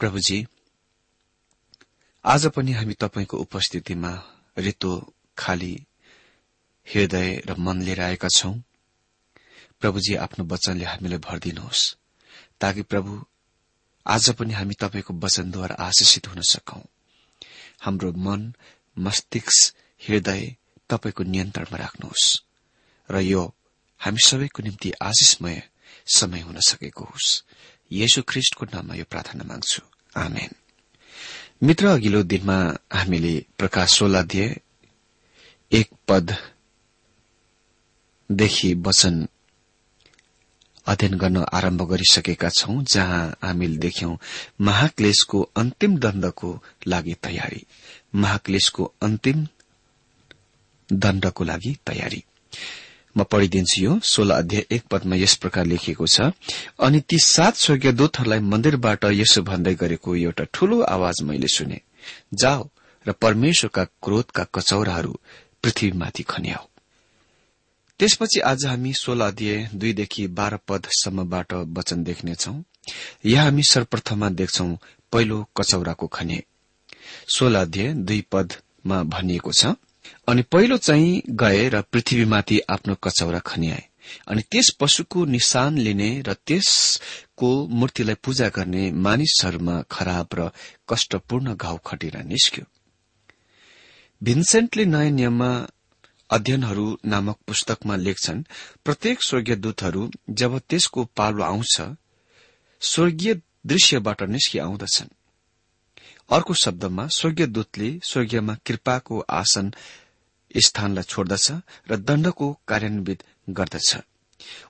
प्रभुजी आज पनि हामी तपाईँको उपस्थितिमा रितो खाली हृदय र मन लिएर आएका छौं। प्रभुजी आफ्नो वचनले हामीलाई भरिदिनुहोस् ताकि प्रभु आज पनि हामी तपाईँको वचनद्वारा आशिषित हुन सकौं। हाम्रो मन मस्तिष्क हृदय तपाईँको नियन्त्रणमा राख्नुहोस् र यो हामी सबैको निम्ति आशिषमय समय हुन सकेको होस्। येशु ख्रिष्टको नाममा यो प्रार्थना माग्छु। आमेन। मित्र अघिल्लो दिनमा हामीले प्रकाश सोलाध्य एक पददेखि वचन अध्ययन गर्न आरम्भ गरिसकेका छौं जहाँ हामीले देख्यौं महाक्लेशको अन्तिम दण्डको लागि तयारी। महाक्लेशको अन्तिम दण्डको लागि तयारी। म पढिदिन्छु यो सोह्र अध्याय एक पदमा यस प्रकार लेखिएको छ। अनि ती सात स्वर्गीय दूतहरूलाई मन्दिरबाट यसो भन्दै गरेको एउटा ठूलो आवाज मैले सुने। जाओ र परमेश्वरका क्रोधका कचौराहरू पृथ्वीमाथि खन्याओ त्यसपछि आज हामी सोह्र अध्याय दुईदेखि बाह्र पदसम्मबाट वचन देख्नेछौ। यहाँ हामी सर्वप्रथममा देख्छौ पहिलो कचौराको खने सोह्र अध्याय दुई पदमा भनिएको छ अनि पहिलो चाहिँ गए र पृथ्वीमाथि आफ्नो कचौरा खनियाए। अनि त्यस पशुको निशान लिने र त्यसको मूर्तिलाई पूजा गर्ने मानिसहरूमा खराब र कष्टपूर्ण घाउ खटेर निस्क्यो। भिन्सेन्टले नयाँ नियममा अध्ययनहरू नामक पुस्तकमा लेख्छन् प्रत्येक स्वर्गीय दूतहरू जब त्यसको पालो आउँछ स्वर्गीय दृश्यबाट निस्कि आउँदछन् अर्को शब्दमा स्वर्गीय दूतले स्वर्गीयमा कृपाको आसन स्थानलाई छोड्दछ र दण्डको कार्यान्वित गर्दछ।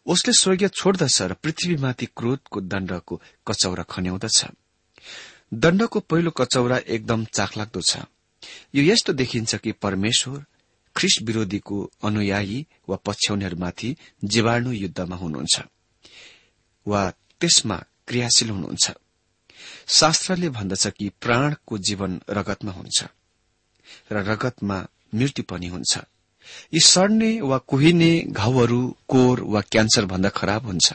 उसले स्वर्गीय छोड्दछ र पृथ्वीमाथि क्रोधको दण्डको कचौरा खन्याउँदछ। दण्डको पहिलो कचौरा एकदम चाखलाग्दो छ। यो यस्तो देखिन्छ कि परमेश्वर ख्रिस विरोधीको अनुयायी वा पछ्याउनेहरूमाथि जीवाणु युद्धमा हुनुहुन्छ वा त्यसमा क्रियाशील हुनुहुन्छ। शास्त्रले भन्दछ कि प्राणको जीवन रगतमा हुन्छ र रगतमा मृत्यु पनि हुन्छ। यी सड्ने वा कुहिने घाउहरू कोर वा क्यान्सर भन्दा खराब हुन्छ।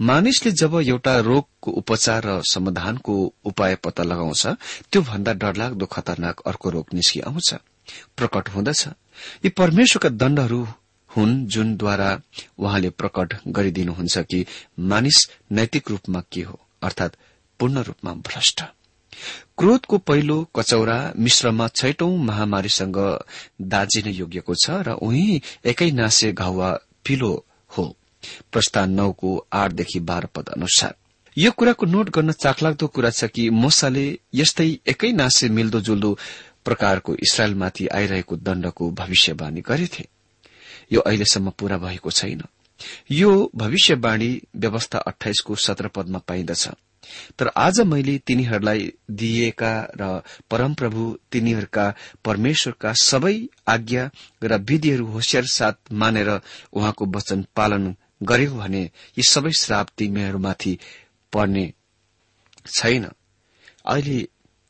मानिसले जब एउटा रोगको उपचार र समाधानको उपाय पत्ता लगाउँछ त्यो भन्दा डरलाग्दो खतरनाक अर्को रोग निस्कि आउँछ प्रकट हुँदछ। यी परमेश्वरका दण्डहरू हुन् जुनद्वारा उहाँले प्रकट गरिदिनुहुन्छ कि मानिस नैतिक रूपमा के हो अर्थात पूर्ण रूपमा भ्रष्ट। क्रोधको पहिलो कचौरा मिश्रमा छैटौं महामारीसँग दाजिन योग्यको छ र उही एकै नासे घाउवा पिलो हो। प्रस्थान नौको आठदेखि बाह्र पद अनुसार। यो कुराको नोट गर्न चाखलाग्दो कुरा छ कि मोसाले यस्तै एकै नासे मिल्दोजुल्दो प्रकारको इसरायलमाथि आइरहेको दण्डको भविष्यवाणी गरेथे। यो अहिलेसम्म पूरा भएको छैन। यो भविष्यवाणी व्यवस्था अठाइसको सत्र पदमा पाइदछ। तर आज मैले तिनीहरूलाई दिएका र परमप्रभु तिनीहरूका परमेश्वरका सबै आज्ञा र विधिहरू होसियार साथ मानेर उहाँको वचन पालन गर्यो भने यी सबै श्राप तिमीहरूमाथि पर्ने छैन। अहिले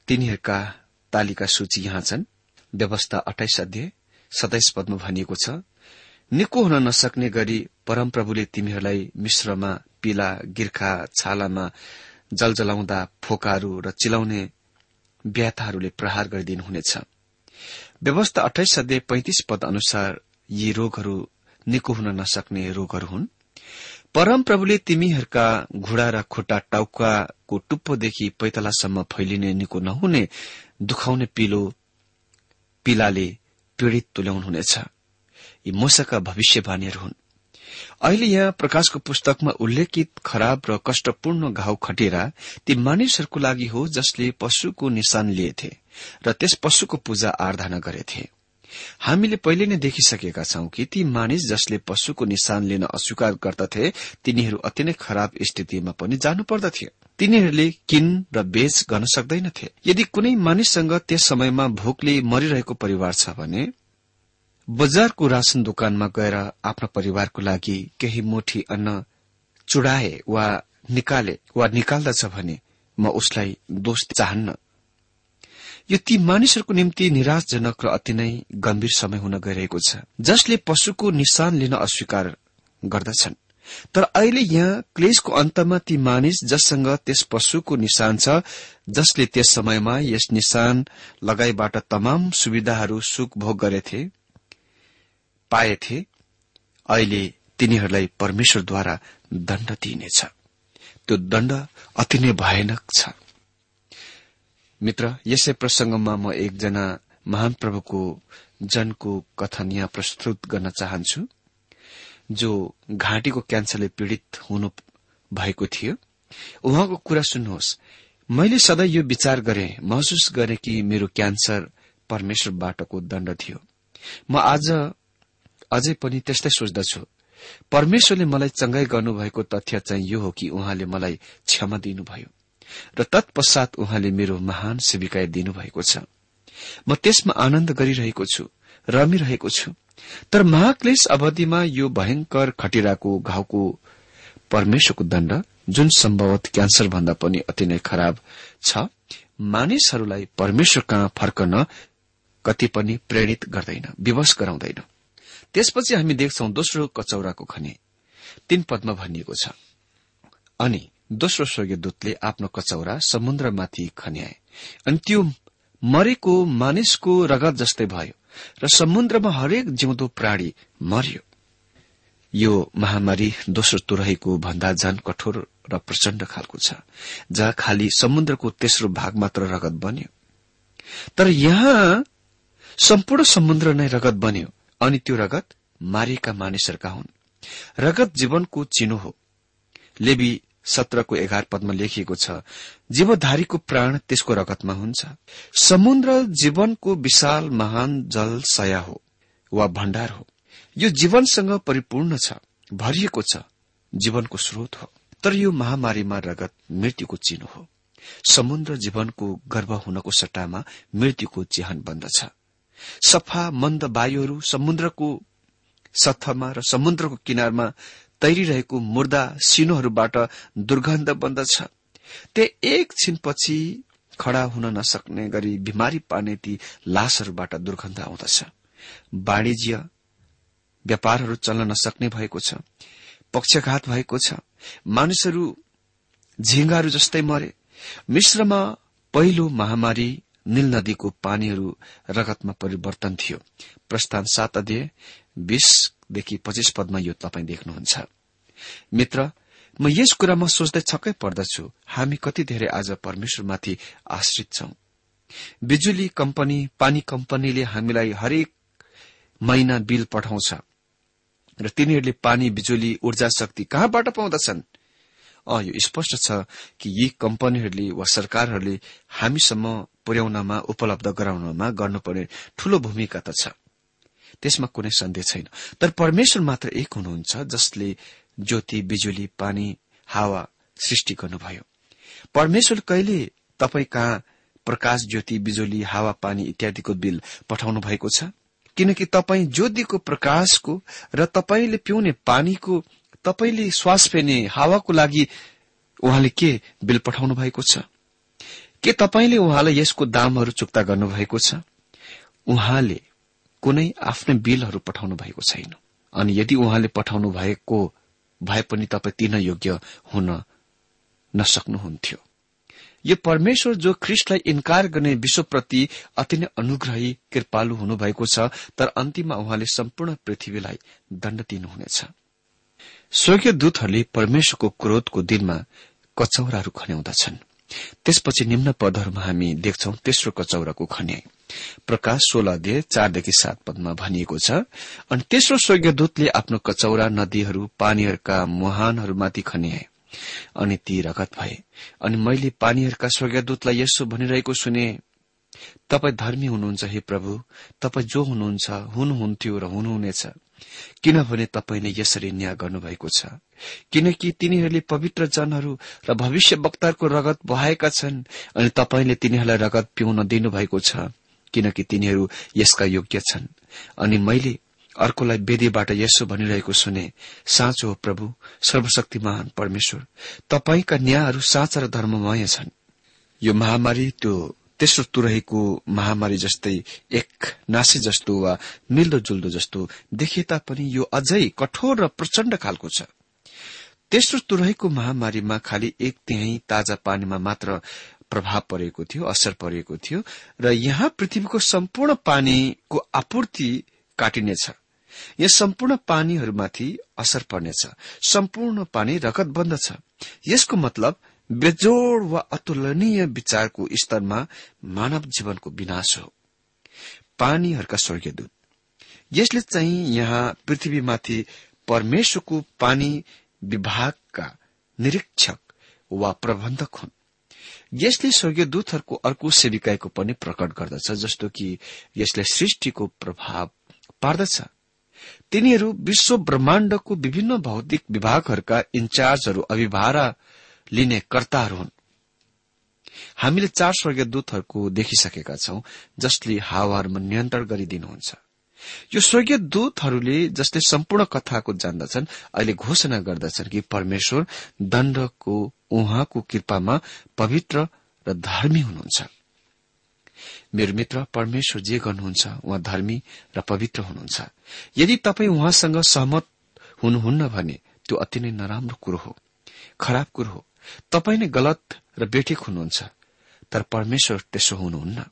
तिनीहरूका तालिका सूची यहाँ छन्। व्यवस्था अठाइस अध्यय सताइस पदमा भनिएको छ निको हुन नसक्ने गरी परमप्रभुले तिमीहरूलाई मिश्रमा पीला गिर्खा छालामा जलजलाउँदा फोकाहरू र चिलाउने व्याथाहरूले प्रहार गरिदिनुहुनेछ। व्यवस्था अठाइस सय पैंतिस पद अनुसार यी रोगहरू निको हुन नसक्ने रोगहरू हुन्। परमप्रभुले तिमीहरूका घुँडा र खुट्टा टाउकाको टुप्पोदेखि पैतलासम्म फैलिने निको नहुने दुखाउने पिलो पीलाले पीड़ित तुल्याउनुहुनेछ। यी मोसाका भविष्यवाणीहरू हुन्। अहिले यहाँ प्रकाशको पुस्तकमा उल्लेखित खराब र कष्टपूर्ण घाउ खटेरा ती मानिसहरूको लागि हो जसले पशुको निशान लिएथे र त्यस पशुको पूजा आराधना गरेथे। हामीले पहिले नै देखिसकेका छौं कि ती मानिस जसले पशुको निशान लिन अस्वीकार गर्दथे तिनीहरू अति नै खराब स्थितिमा पनि जानु पर्दथ्यो तिनीहरूले किन र बेच गर्न सक्दैनथे? यदि कुनै मानिससँग त्यस समयमा भोकले मरिरहेको परिवार छ भने बजारको राशन दोकानमा गएर आफ्नो परिवारको लागि केही मुठी अन्न चुडाए वा निकाले वा निकाल्दछ भने म उसलाई दोष चाहन्न। यो ती मानिसहरूको निम्ति निराशजनक र अति नै गम्भीर समय हुन गइरहेको छ जसले पशुको निशान लिन अस्वीकार गर्दछन्। तर अहिले यहाँ क्लेशको अन्तमा ती मानिस जससँग त्यस पशुको निशान छ जसले त्यस समयमा यस निशान लगाईबाट तमाम सुविधाहरू सुख भोग गरेथे पाएथे अहिले तिनीहरूलाई परमेश्वरद्वारा दण्ड दिइनेछ। त्यो दण्ड अति नै भयानक छ। मित्र यसै प्रसंगमा म एकजना महान प्रभुको जनको कथन यहाँ प्रस्तुत गर्न चाहन्छु जो घाँटीको क्यान्सरले पीड़ित हुनु भएको थियो। उहाँको कुरा सुन्नुहोस्। मैले सधैँ यो विचार गरे महसुस गरे कि मेरो क्यान्सर परमेश्वरबाटको दण्ड थियो। म आज अझै पनि त्यस्तै सोच्दछु। परमेश्वरले मलाई चंगाई गर्नुभएको तथ्य चाहिँ यो हो कि उहाँले मलाई क्षमा दिनुभयो र तत्पश्चात उहाँले मेरो महान सेविकाय दिनुभएको छ। म त्यसमा आनन्द गरिरहेको छु रमिरहेको छु। तर महाक्लेश अवधिमा यो भयंकर खटिराको घाउको परमेश्वरको दण्ड जुन सम्भवत क्यान्सर भन्दा पनि अति नै खराब छ मानिसहरूलाई परमेश्वर कहाँ फर्कन कति पनि प्रेरित गर्दैन विवश गराउँदैन। त्यसपछि हामी देख्छौ दोस्रो कचौराको खने। तीन पदमा भनिएको छ। अनि दोस्रो स्वर्गीय दूतले आफ्नो कचौरा समुद्रमाथि खन्याए। अनि त्यो मरेको मानिसको रगत जस्तै भयो र समुद्रमा हरेक जिउँदो प्राणी मर्यो। यो महामारी दोस्रो तुरहीको भन्दा झन कठोर र प्रचण्ड खालको छ जहाँ खालि समुद्रको तेस्रो भाग मात्र रगत बन्यो। तर यहाँ सम्पूर्ण समुद्र नै रगत बन्यो। अनि त्यो रगत मारिएका मानिसहरूका हुन्। रगत जीवनको चिनो हो। लेबी सत्रको एघार पदमा लेखिएको छ जीवधारीको प्राण त्यसको रगतमा हुन्छ। समुद्र जीवनको विशाल महान जल सया हो वा भण्डार हो। यो जीवनसँग परिपूर्ण छ भरिएको छ जीवनको स्रोत हो। तर यो महामारीमा रगत मृत्युको चिनो हो। समुद्र जीवनको गर्भ हुनको सट्टामा मृत्युको चिहान बन्दछ। सफा मन्द वायुहरू समुद्रको सत्थमा र समुद्रको किनारमा तैरिरहेको मुर्दा सिनोहरूबाट दुर्गन्ध बन्दछ त्यो एकछिनपछि खड़ा हुन नसक्ने गरी बिमारी पार्ने ती लासहरूबाट दुर्गन्ध आउँदछ। वाणिज्य व्यापारहरू चल्न नसक्ने भएको छ। पक्षघात भएको छ। मानिसहरू झिंगाहरू जस्तै मरे। मिश्रमा पहिलो महामारी नील नदीको पानीहरू रगतमा परिवर्तन थियो। प्रस्थान सात अध्यय बीसदेखि पच्चिस पदमा यो तपाईँ देख्नुहुन्छ। मित्र म यस कुरामा सोच्दै छक्कै पर्दछु हामी कति धेरै आज परमेश्वरमाथि आश्रित छौं। बिजुली कम्पनी पानी कम्पनीले हामीलाई हरेक महिना बिल पठाउँछ र तिनीहरूले पानी बिजुली ऊर्जा शक्ति कहाँबाट पाउँदछन्? यो स्पष्ट छ कि यी कम्पनीहरूले वा सरकारहरूले हामीसम्म पुर्याउनमा उपलब्ध गराउनमा गर्नुपर्ने ठूलो भूमिका त छ। त्यसमा कुनै सन्देह छैन। तर परमेश्वर मात्र एक हुनुहुन्छ जसले ज्योति बिजुली पानी हावा सृष्टि गर्नुभयो। परमेश्वर कहिले तपाईँ कहाँ प्रकाश ज्योति बिजुली हावा पानी इत्यादिको बिल पठाउनु भएको छ? किनकि तपाईँ ज्योतिको प्रकाशको र तपाईँले पिउने पानीको तपाईँले श्वास फेर्ने हावाको लागि उहाँले के बिल पठाउनु भएको छ? के तपाईँले उहाँलाई यसको दामहरू चुक्ता गर्नुभएको छ? उहाँले कुनै आफ्नै बिलहरू पठाउनु भएको छैन। अनि यदि उहाँले पठाउनु भएको भए पनि तपाईँ तिन योग्य हुन नसक्नुहुन्थ्यो। यो परमेश्वर जो ख्रिस्टलाई इन्कार गर्ने विश्वप्रति अति नै अनुग्रही कृपालु हुनुभएको छ तर अन्तिममा उहाँले सम्पूर्ण पृथ्वीलाई दण्ड दिनुहुनेछ। स्वर्गीय दूतहरूले परमेश्वरको क्रोधको दिनमा कचौराहरू खन्याउँदछन्। त्यसपछि निम्न पदहरूमा हामी देख्छौ तेस्रो कचौराको खन्याई। प्रकाश सोह्र अध्यय चारदेखि सात पदमा भनिएको छ अनि तेस्रो स्वर्गीय दूतले आफ्नो कचौरा नदीहरू पानीहरूका मुहानहरूमाथि खन्याए। अनि ती रगत भए। अनि मैले पानीहरूका स्वर्गदूतलाई यसो भनिरहेको सुने। तपाईँ धर्मी हुनुहुन्छ हे प्रभु तपाईँ जो हुनुहुन्छ हुनुहुन्थ्यो र हुनुहुनेछ। किनभने तपाईँले यसरी न्याय गर्नुभएको छ। किनकि तिनीहरूले पवित्र जनहरू र भविष्य वक्ताहरूको रगत बहाएका छन् अनि तपाईँले तिनीहरूलाई रगत पिउन दिनुभएको छ किनकि तिनीहरू यसका योग्य छन्। अनि मैले अर्कोलाई वेदीबाट यसो भनिरहेको सुने साँचो हो प्रभु सर्वशक्तिमान परमेश्वर तपाईँका न्यायहरू साँचा र धर्ममय छन्। यो महामारी त्यो तेस्रो तुरहीको महामारी जस्तै एक नासी जस्तो वा मिल्दो जुल्दो जस्तो देखिए तापनि यो अझै कठोर र प्रचण्ड खालको छ। तेस्रो तुरहीको महामारीमा खालि एक त्यही ताजा पानीमा मात्र प्रभाव परेको थियो असर परेको थियो र यहाँ पृथ्वीको सम्पूर्ण पानीको आपूर्ति काटिनेछ। यहाँ सम्पूर्ण पानीहरूमाथि असर पर्नेछ। सम्पूर्ण पानी रगत बन्द छ। यसको मतलब बेजोड वा अतुलनीय विचारको स्तरमा मानव जीवनको विनाश हो। पानीहरूका स्वर्गीयदूत यसले चाहिँ यहाँ पृथ्वीमाथि परमेश्वरको पानी विभागका निरीक्षक वा प्रबन्धक हुन्। यसले स्वर्गीय दूतहरूको अर्को सेविकाईको पनि प्रकट गर्दछ जस्तो कि यसले सृष्टिको प्रभाव पार्दछ। तिनीहरू विश्व ब्रह्माण्डको विभिन्न भौतिक विभागहरूका इन्चार्जहरू अभिभारा लिने कर्ताहरू हुन्। हामीले चार स्वर्गीय दूतहरूको देखिसकेका छौं जसले हावाहरूमा नियन्त्रण गरिदिनुहुन्छ। यो स्वर्गीय दूतहरूले जसले सम्पूर्ण कथाको जान्दछन् अहिले घोषणा गर्दछन् कि परमेश्वर दण्डको उहाँको कृपामा पवित्र र धर्मी हुनुहुन्छ। मेरो मित्र परमेश्वर जे गर्नुहुन्छ उहाँ धर्मी र पवित्र हुनुहुन्छ। यदि तपाईँ उहाँसँग सहमत हुनुहुन्न भने त्यो अति नै नराम्रो कुरो हो खराब कुरो हो। तपाईँ नै गलत र बेठिक हुनुहुन्छ तर परमेश्वर त्यसो हुनुहुन्न।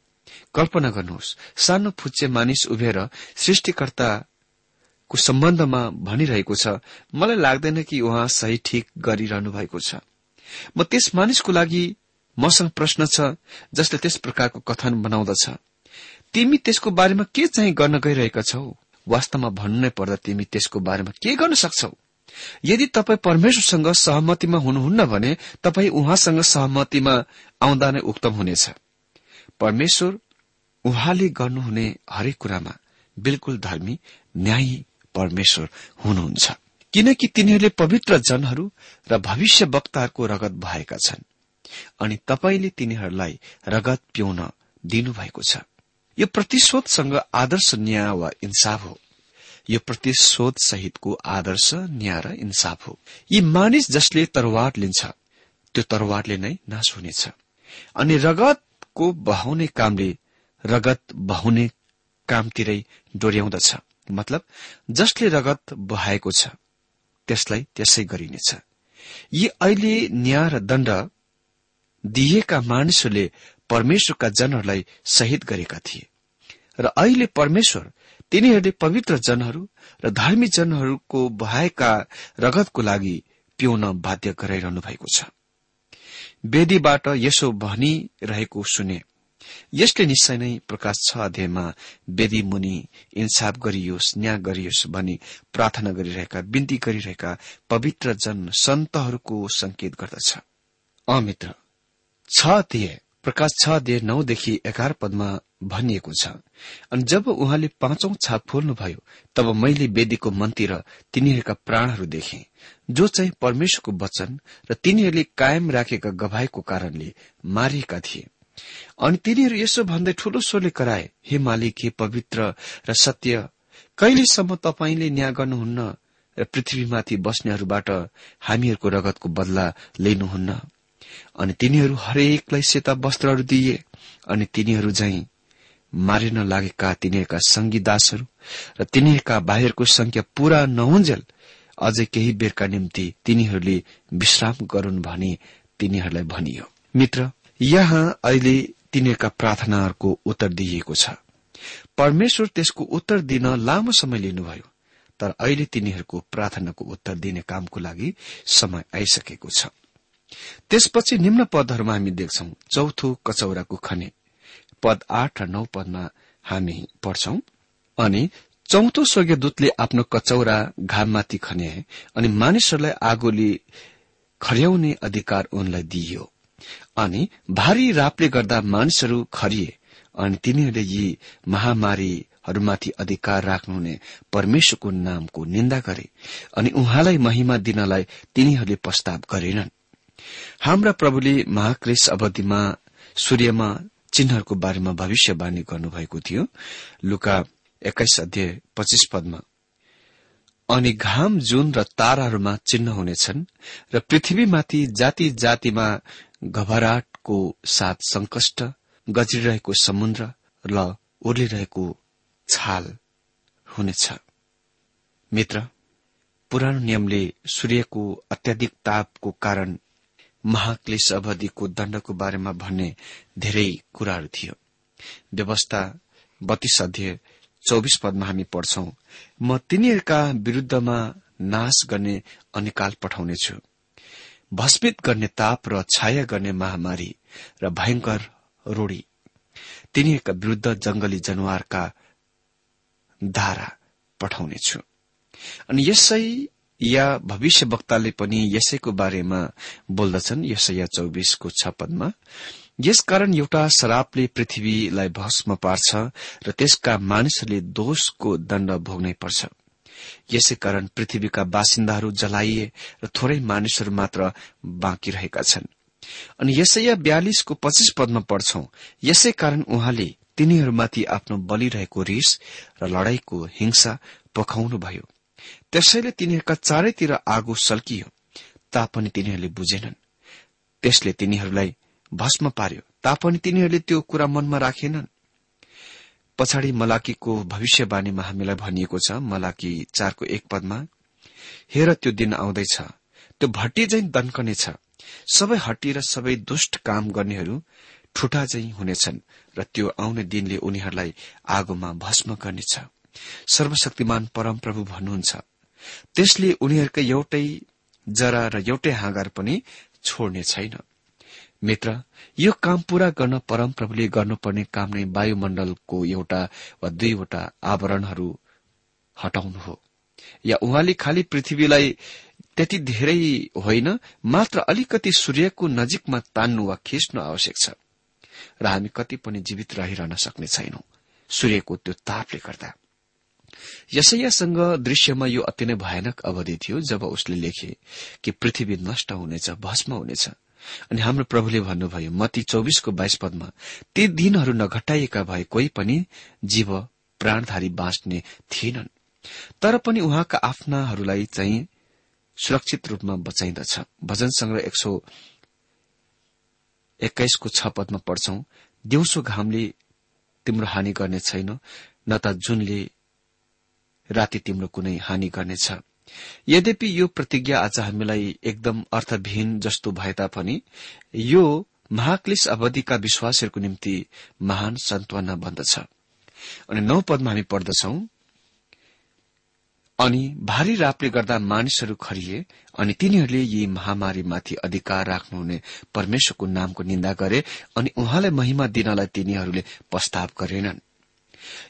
कल्पना गर्नुहोस् सानो फुच्चे मानिस उभिएर सृष्टिकर्ताको सम्बन्धमा भनिरहेको छ मलाई लाग्दैन कि उहाँ सही ठिक गरिरहनु भएको छ। म त्यस मानिसको लागि मसँग प्रश्न छ जसले त्यस प्रकारको कथन बनाउँदछ। तिमी त्यसको बारेमा के चाहिँ गर्न गइरहेका छौ? वास्तवमा भन्नु पर्दा तिमी त्यसको बारेमा के गर्न सक्छौ? यदि तपाईँ परमेश्वरसँग सहमतिमा हुनुहुन्न भने तपाईँ उहाँसँग सहमतिमा आउँदा नै उक्तम हुनेछ। परमेश्वर उहाँले गर्नुहुने हरेक कुरामा बिल्कुल धर्मी न्यायी परमेश्वर हुनुहुन्छ। किनकि तिनीहरूले पवित्र जनहरू र भविष्य वक्ताहरूको रगत भएका छन्। अनि तपाईँले तिनीहरूलाई रगत पिउन दिनुभएको छ। यो प्रतिशोधसँग आदर्श न्याय वा इन्साफ हो। यो प्रतिशोध सहितको आदर्श न्याय र इन्साफ हो। यी मानिस जसले तरवार लिन्छ त्यो तरवारले नै नाश हुनेछ। अनि रगतको बहाउने कामले रगत बहाउने कामतिरै डोर्याउँदछ। मतलब जसले रगत बहाएको छ त्यसलाई त्यसै गरिनेछ। यी अहिले न्याय र दण्ड दिएका मानिसहरूले परमेश्वरका जनहरूलाई शहीद गरेका थिए। र अहिले परमेश्वर तिनीहरूले पवित्र जनहरू र धर्मी जनहरूको बहाएका रगतको लागि पिउन बाध्य गराइरहनु भएको छ। वेदीबाट यसो भनिरहेको सुने। यसले निश्चय नै प्रकाश छ अध्यायमा वेदी मुनि इन्साफ गरियोस् न्याय गरियोस् भनी प्रार्थना गरिरहेका बिन्ती गरिरहेका पवित्र जन सन्तहरूको संकेत गर्दछ। अमित्र छ प्रकाश छ दिए नौदेखि एघार पदमा भनिएको छ। अनि जब उहाँले पाँचौं छाप खोल्नुभयो तब मैले वेदीको मन्ती र तिनीहरूका प्राणहरू देखे। जो चाहिँ परमेश्वरको वचन र तिनीहरूले कायम राखेका गभाईको कारणले मारिएका थिए। अनि तिनीहरू यसो भन्दै ठूलो स्वरले कराए हे मालिक हे पवित्र र सत्य कहिलेसम्म तपाईँले न्याय गर्नुहुन्न र पृथ्वीमाथि बस्नेहरूबाट हामीहरूको रगतको बदला लिनुहुन्न? अनि तिनीहरू हरेकलाई सेता वस्त्रहरू दिए। अनि तिनीहरू झै मारिन लागेका तिनीहरूका संगीदासहरू र तिनीहरूका भाइहरूको संख्या पूरा नहुन्जेल अझै केही बेरका निम्ति तिनीहरूले विश्राम गरून् भनी तिनीहरूलाई भनियो। मित्र यहाँ अहिले तिनीहरूका प्रार्थनाहरूको उत्तर दिइएको छ। परमेश्वर त्यसको उत्तर दिन लामो समय लिनुभयो तर अहिले तिनीहरूको प्रार्थनाको उत्तर दिने कामको लागि समय आइसकेको छ। त्यसपछि निम्न पदहरूमा हामी देख्छौ चौथो कचौराको खने पद आठ र नौ पदमा हामी पढ्छौ। अनि चौथो स्वर्गीयदूतले आफ्नो कचौरा घाममाथि खने अनि मानिसहरूलाई आगोले खर्याउने अधिकार उनलाई दिइयो। अनि भारी रापले गर्दा मानिसहरू खरिए अनि तिनीहरूले यी महामारीहरूमाथि अधिकार राख्नुहुने परमेश्वरको नामको निन्दा गरे अनि उहाँलाई महिमा दिनलाई तिनीहरूले प्रस्ताव गरेनन्। हाम्रा प्रभुले महाक्रेश अवधिमा सूर्यमा चिन्हहरूको बारेमा भविष्यवाणी गर्नुभएको थियो। लुका एक्काइस अध्यय पच्चिस पदमा अनि घाम जुन र ताराहरूमा चिन्ह हुनेछन् र पृथ्वीमाथि जाति जातिमा घबराटको साथ संकष्ट गजिरहेको समुद्र र उर्लिरहेको छाल हुनेछ। मित्र पुरानो नियमले सूर्यको अत्याधिक तापको कारण महाक्लेश अवधिको दण्डको बारेमा भन्ने धेरै कुराहरू थियो। व्यवस्था बत्तीस अध्यय चौबिस पदमा हामी पढ्छौ म तिनीहरूका विरूद्धमा नाश गर्ने अनिकाल पठाउनेछु। भस्मित गर्ने ताप र छाया गर्ने महामारी र भयंकर रूढी। तिनीहरूका विरूद्ध जंगली जनावरका धारा पठाउनेछु। अनि यसै या भविष्य वक्ताले पनि यसैको बारेमा बोल्दछन् यसैया चौबिसको छ पदमा यसकारण एउटा शराबले पृथ्वीलाई भस्म पार्छ र त्यसका मानिसहरूले दोषको दण्ड भोग्नै पर्छ। यसै कारण पृथ्वीका बासिन्दाहरू जलाइए र थोरै मानिसहरू मात्र बाँकी रहेका छन्। अनि यसैया बयालिसको पच्चिस पदमा पढ्छौ। यसै कारण उहाँले तिनीहरूमाथि आफ्नो बलिरहेको रिस र लड़ाईको हिंसा पखाउनुभयो। त्यसैले तिनीहरूका चारैतिर आगो सल्कियो। तापनि तिनीहरूले बुझेनन्। त्यसले तिनीहरूलाई भस्म पार्यो। तापनि तिनीहरूले त्यो कुरा मनमा राखेनन्। पछाडि मलाकीको भविष्यवाणीमा हामीलाई भनिएको छ मलाकी चारको एक पदमा हेर त्यो दिन आउँदैछ। त्यो भट्टी झै दन्कनेछ सबै हट्टी र सबै दुष्ट काम गर्नेहरू ठुटा झै हुनेछन् र त्यो आउने दिनले उनीहरूलाई आगोमा भस्म गर्नेछ। सर्वशक्तिमान परमप्रभु भन्नुहुन्छ। त्यसले उनीहरूकै एउटै जरा र एउटै हाँगार पनि छोड्ने छैन। मित्र यो काम पूरा गर्न परमप्रभुले गर्नुपर्ने काम नै वायुमण्डलको एउटा वा दुईवटा आवरणहरू हटाउनु हो। या उहाँले खालि पृथ्वीलाई त्यति धेरै होइन मात्र अलिकति सूर्यको नजिकमा तान्नु वा खिच्नु आवश्यक छ। र हामी कति पनि जीवित रहिरहन सक्ने छैनौं। सूर्यको त्यो तापले गर्दा। यसैयासँग दृश्यमा यो अति नै भयानक अवधि थियो जब उसले लेखे कि पृथ्वी नष्ट हुनेछ भस्म हुनेछ। अनि हाम्रो प्रभुले भन्नुभयो मती चौबिसको बाइस पदमा ती दिनहरू नघटाइएका भए कोही पनि जीव प्राणधारी बाँच्ने थिएनन्। तर पनि उहाँका आफ्नाहरूलाई चाहिँ सुरक्षित रूपमा बचाइदछ। भजन संग्रह एक सौ एक्काइसको छ पदमा पढ्छौ दिउँसो घामले तिम्रो हानि गर्ने छैन न त जुनले राति तिम्रो कुनै हानि गर्नेछ। यद्यपि यो प्रतिज्ञा आज हामीलाई एकदम अर्थविहीन जस्तो भए तापनि यो महाक्लिस अवधिका विश्वासहरूको निम्ति महान सन्तवना बन्दछ। अनि नौ पदमा हामी पढ्दछौं अनि भारी रापले गर्दा मानिसहरू खरिए अनि तिनीहरूले यी महामारीमाथि अधिकार राख्नुहुने परमेश्वरको नामको निन्दा गरे अनि उहाँलाई महिमा दिनलाई तिनीहरूले प्रस्ताव गरेनन्।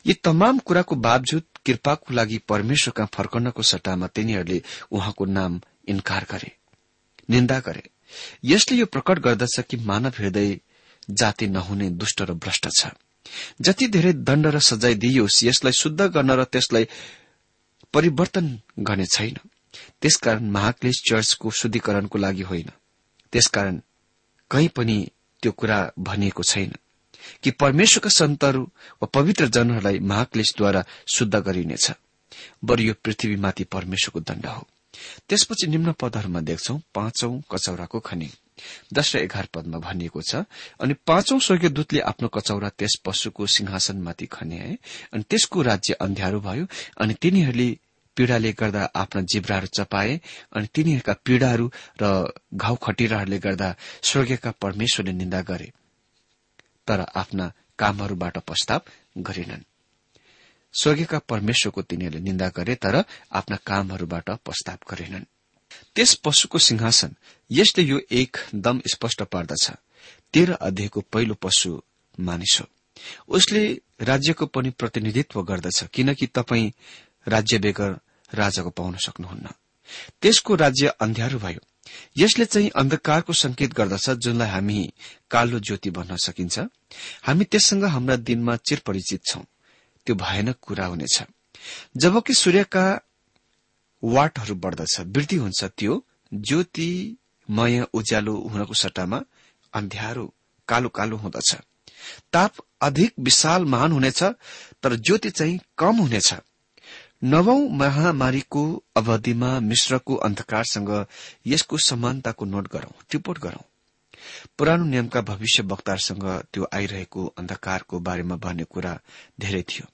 यी तमाम कुराको बावजुद कृपाको लागि परमेश्वरका फर्कनको सट्टामा तिनीहरूले उहाँको नाम इन्कार गरे निन्दा गरे। यसले यो प्रकट गर्दछ कि मानव हृदय जाति नहुने दुष्ट र भ्रष्ट छ। जति धेरै दण्ड र सजाय दिइयोस् यसलाई शुद्ध गर्न र त्यसलाई परिवर्तन गर्ने छैन। त्यसकारण महाक्लेश चर्चको शुद्धिकरणको लागि होइन। त्यसकारण कहीँ पनि त्यो कुरा भनिएको छैन। कि परमेश्वरका सन्तहरू वा पवित्र जनहरूलाई महाक्लेशद्वारा शुद्ध गरिनेछ। बरु यो पृथ्वीमाथि परमेश्वरको दण्ड हो। त्यसपछि निम्न पदहरूमा देख्छौ पाँचौं कचौराको खनी। दश र एघार पदमा भनिएको छ अनि पाँचौं स्वर्गीय दूतले आफ्नो कचौरा त्यस पशुको सिंहासनमाथि खन्याए अनि त्यसको राज्य अन्ध्यारो भयो अनि तिनीहरूले पीड़ाले गर्दा आफ्ना जिब्राहरू चपाए अनि तिनीहरूका पीड़ाहरू र घाउ खटिराहरूले गर्दा स्वर्गीयका परमेश्वरले निन्दा गरे। तर आफ्ना कामहरूबाट प्रस्ताव गरेनन्। स्वर्गीयका परमेश्वरको तिनीहरूले निन्दा गरे तर आफ्ना कामहरूबाट प्रस्ताव गरेनन्। त्यस पशुको सिंहासन यसले यो एकदम स्पष्ट पार्दछ। तेह्र अध्यायको पहिलो पशु मानिस हो। उसले राज्यको पनि प्रतिनिधित्व गर्दछ किनकि तपाई राज्य बेगर राजाको पाउन सक्नुहुन्न। त्यसको राज्य अन्ध्यारो भयो। यसले चाहिँ अन्धकारको संकेत गर्दछ जुनलाई हामी कालो ज्योति भन्न सकिन्छ। हामी त्यससँग हाम्रा दिनमा चिरपरिचित छौं। त्यो भयानक कुरा हुनेछ। जबकि सूर्यका वाटहरू बढ्दछ वृद्धि हुन्छ त्यो ज्योतिमय उज्यालो हुनको सट्टामा अन्ध्यारो कालो कालो हुँदछ। ताप अधिक विशाल महान हुनेछ तर ज्योति चाहिँ कम हुनेछ। नवौं महामारीको अवधिमा मिश्रको अन्धकारसँग यसको समानताको नोट गरौं टिपोट गरौं। पुरानो नियमका भविष्य वक्ताहरूसँग त्यो आइरहेको अन्धकारको बारेमा भन्ने कुरा धेरै थियो।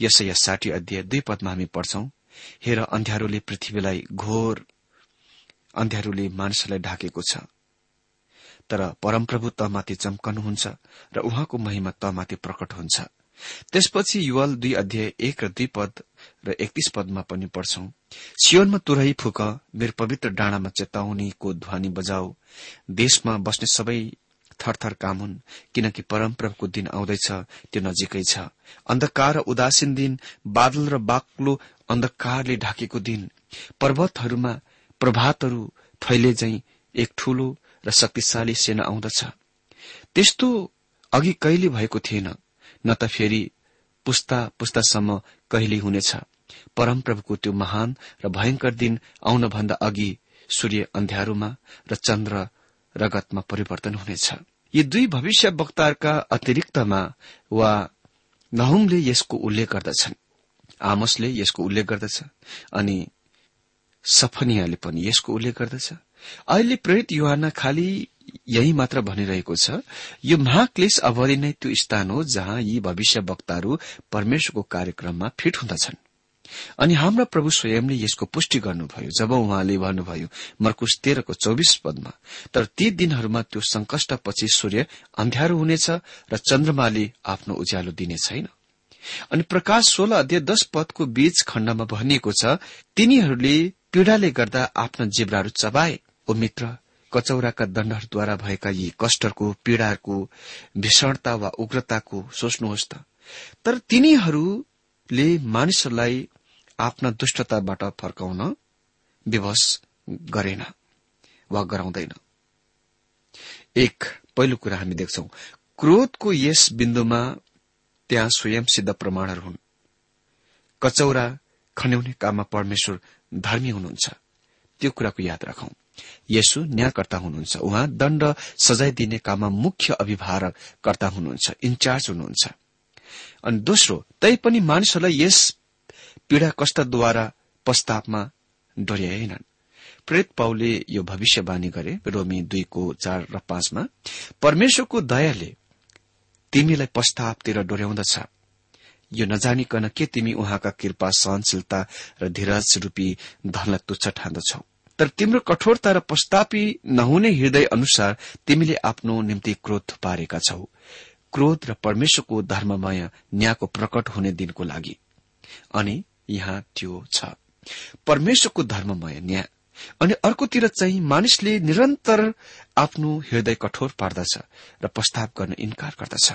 यसै साठी अध्याय दुई पदमा हामी पढ्छौं हेर अन्ध्यारोले पृथ्वीलाई घोर अन्ध्यारोले मानिसहरूलाई ढाकेको छ। तर परमप्रभु तमाथि चम्कनुहुन्छ र उहाँको महिमा तमाथि प्रकट हुन्छ। त्यसपछि युवल दुई अध्याय एक र दुई पद र एकतीस पदमा पनि पढ्छौं। सियोनमा तुरै फुक मेरो पवित्र डाँडामा चेतावनीको ध्वनि बजाऊ। देशमा बस्ने सबै थरथर काम हुन् किनकि परमप्रभुको दिन आउँदैछ त्यो नजिकै छ। अन्धकार र उदासीन दिन बादल र बाक्लो अन्धकारले ढाकेको दिन पर्वतहरूमा प्रभातहरू थैले झै एक ठूलो र शक्तिशाली सेना आउँदछ। त्यस्तो अघि कहिले भएको थिएन न त फेरि पुस्ता पुस्तासम्म कहिले हुनेछ। परमप्रभुको त्यो महान र भयंकर दिन आउनभन्दा अघि सूर्य अन्ध्यारोमा र चन्द्र रगतमा परिवर्तन हुनेछ। यी दुई भविष्य वक्ताहरूका अतिरिक्तमा वा नहुमले यसको उल्लेख गर्दछन्। आमसले यसको उल्लेख गर्दछ अनि सफनियाले पनि यसको उल्लेख गर्दछ। अहिले प्रेरित युवाना खालि यही मात्र भनिरहेको छ। यो महाक्लेश अवधि नै त्यो स्थान हो जहाँ यी भविष्य वक्ताहरू परमेश्वरको कार्यक्रममा फिट हुँदछन्। अनि हाम्रा प्रभु स्वयंले यसको पुष्टि गर्नुभयो। जब उहाँले भन्नुभयो मर्कुस तेह्रको चौबिस पदमा तर ती दिनहरूमा त्यो संकष्टपछि सूर्य अन्ध्यारो हुनेछ र चन्द्रमाले आफ्नो उज्यालो दिने छैन। अनि प्रकाश सोह्र अध्यय दश पदको बीच खण्डमा भनिएको छ तिनीहरूले पीड़ाले गर्दा आफ्ना जिब्राहरू चबाए। ओ मित्र कचौराका दण्डहरूद्वारा भएका यी कष्टहरूको पीड़ाहरूको भीषणता वा उग्रताको सोच्नुहोस् त। तर तिनीहरूले मानिसहरूलाई आफ्ना दुष्टताबाट फर्काउन विवश गरेन वा गराउँदैन। एक पहिलो कुरा हामी देख्छौ क्रोधको यस बिन्दुमा त्यहाँ स्वयं सिद्ध प्रमाणहरू हुन्। कचौरा खन्याउने काममा परमेश्वर धर्मी हुनुहुन्छ। त्यो कुराको याद राखौं। यसु न्यायकर्ता हुनुहुन्छ। उहाँ दण्ड सजाय दिने काममा मुख्य अभिभावककर्ता हुनुहुन्छ इन्चार्ज हुनुहुन्छ। अनि दोस्रो तैपनि मानिसहरूलाई यस पीड़ा कष्टद्वारा प्रस्तावमा डोर्याएनन्। प्रेत पाउले यो भविष्यवाणी गरे रोमी दुईको चार र पाँचमा परमेश्वरको दयाले तिमीलाई प्रस्तावतिर डोर्याउँदछ। यो नजानिकन के तिमी उहाँका कृपा सहनशीलता र धीरज रूपी धनलाई तुच्छ ठान्दछौ? तर तिम्रो कठोरता र प्रस्तापी नहुने हृदय अनुसार तिमीले आफ्नो निम्ति क्रोध पारेका छौ। क्रोध र परमेश्वरको धर्ममय न्यायको प्रकट हुने दिनको लागि। अनि यहाँ त्यो छ। परमेश्वरको धर्ममय न्याय। अनि अर्कोतिर चाहिँ मानिसले निरन्तर आफ्नो हृदय कठोर पार्दछ र प्रस्ताव गर्न इन्कार गर्दछ।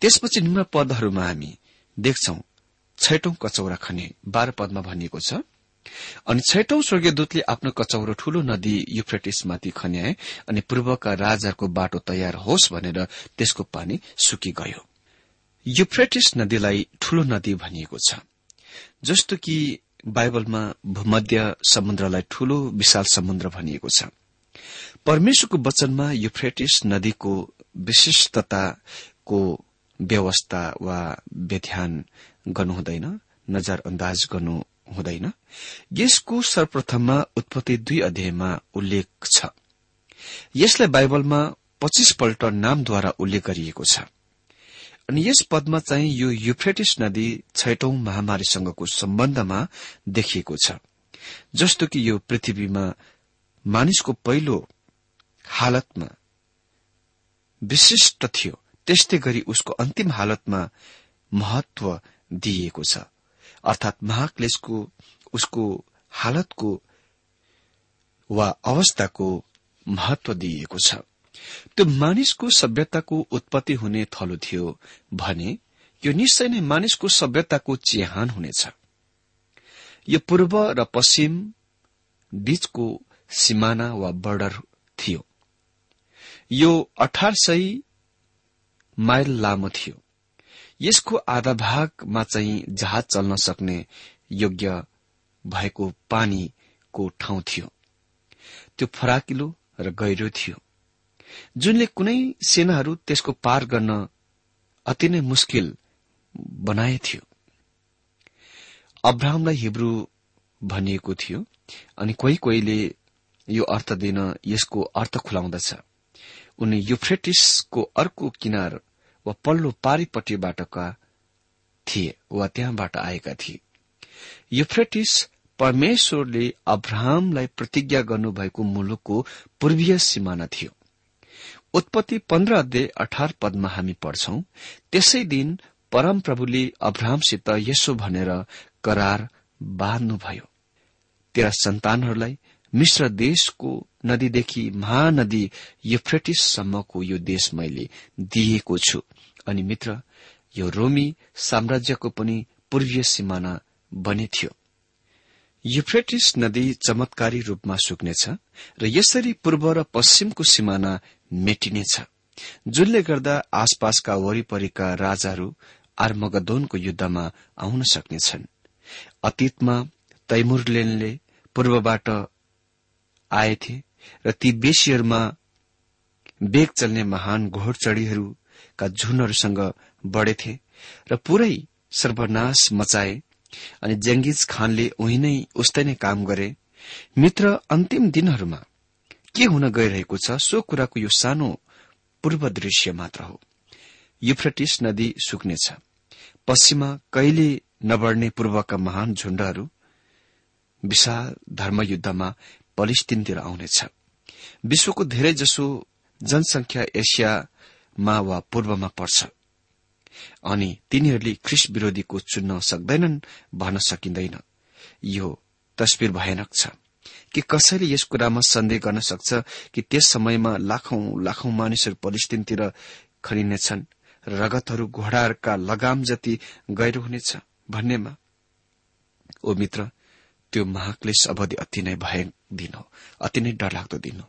त्यसपछि निम्न पदहरूमा हामी देख्छौ छैटौं कचौरा खने बाह्र पदमा भनिएको छ अनि छैटौं स्वर्गीय दूतले आफ्नो कचौरो ठूलो नदी युफ्रेटिसमाथि खन्याए अनि पूर्वका राजाहरूको बाटो तयार होस् भनेर त्यसको पानी सुकी गयो। युफ्रेटिस नदीलाई ठूलो नदी भनिएको छ। जस्तो कि बाइबलमा भूमध्य समुद्रलाई ठूलो विशाल समुद्र भनिएको छ। परमेश्वरको वचनमा युफ्रेटिस नदीको विशिष्टताको व्यवस्था वा व्याख्यान गर्नुहुँदैन नजर अन्दाज गर्नु हुँदैन। यसको सर्वप्रथममा उत्पत्ति दुई अध्यायमा उल्लेख छ। यसलाई बाइबलमा पच्चीसपल्ट नामद्वारा उल्लेख गरिएको छ। अनि यस पदमा चाहिँ यो युफ्रेटिस नदी छैटौं महामारीसँगको सम्बन्धमा देखिएको छ। जस्तो कि यो पृथ्वीमा मानिसको पहिलो हालतमा विशिष्ट थियो त्यस्तै गरी उसको अन्तिम हालतमा महत्व दिइएको छ। अर्थात महाक्लेशको उसको हालतको वा अवस्थाको महत्व दिइएको छ। त्यो मानिसको सभ्यताको उत्पत्ति हुने थलो थियो भने यो निश्चय नै मानिसको सभ्यताको चिहान हुनेछ। यो पूर्व र पश्चिम बीचको सिमाना वा बर्डर थियो। यो अठार सय माइल लामो थियो। यसको आधा भागमा चाहिँ जहाज चल्न सक्ने योग्य भएको पानीको ठाउँ थियो। त्यो फराकिलो र गहिरो थियो। जुनले कुनै सेनाहरू त्यसको पार गर्न अति नै मुस्किल बनाए थियो। अब्राहमलाई हिब्रू भनिएको थियो अनि कोही कोहीले यो अर्थ दिन यसको अर्थ खुलाउँदछ। उनी युफ्रेटिसको अर्को किनार वा पल्लो पारिपट्टिबाटका थिए वा त्यहाँबाट आएका थिए। युफ्रेटिस परमेश्वरले अब्राहमलाई प्रतिज्ञा गर्नुभएको मुलुकको पूर्वीय सिमाना थियो। उत्पत्ति पन्ध्र अध्यय अठार पदमा हामी पढ्छौं त्यसै दिन परमप्रभुले अब्राहमसित यसो भनेर करार बाँध्नुभयो। तेरा सन्तानहरूलाई मिश्र देशको नदीदेखि महानदी युफ्रेटिससम्मको यो देश मैले दिएको छु। अनि मित्र यो रोमी साम्राज्यको पनि पूर्वीय सिमाना बने थियो। युफ्रेटिस नदी चमत्कारी रूपमा सुक्नेछ र यसरी पूर्व र पश्चिमको सिमाना मेटिनेछ जुनले गर्दा आसपासका वरिपरिका राजाहरू आर्मगदोनको युद्धमा आउन सक्नेछन्। अतीतमा तैमुरलेनले पूर्वबाट आएथे र ती बेसीहरूमा बेग चल्ने महान घोडचढ़ीहरूका झुनहरूसँग बढेथे र पूरै सर्वनाश मचाए अनि जंगिज खानले उही नै उस्तै नै काम गरे। मित्र अन्तिम दिनहरूमा के हुन गइरहेको छ सो कुराको यो सानो पूर्व दृश्य मात्र हो। युफ्रटिस नदी सुक्नेछ। पश्चिममा कहिले नबढ्ने पूर्वका महान झुण्डहरू विशाल धर्मयुद्धमा पलिस्तिनतिर आउनेछ। विश्वको धेरैजसो जनसंख्या एसियामा वा पूर्वमा पर्छ। अनि तिनीहरूले ख्रिस विरोधीको चुन्न सक्दैनन् भन्न सकिँदैन। यो तस्विर भयानक छ कि कसैले यस कुरामा सन्देह गर्न सक्छ कि त्यस समयमा लाखौं लाखौं मानिसहरू पलिस्तिनतिर खनिनेछन् रगतहरू घोडाहरूका लगाम जति गहिरो हुनेछ भन्नेमा? ओ मित्र त्यो महाक्लेश अवधि अति नै भयङ्क दिन। हो अति नै डरलाग्दो दिन। हो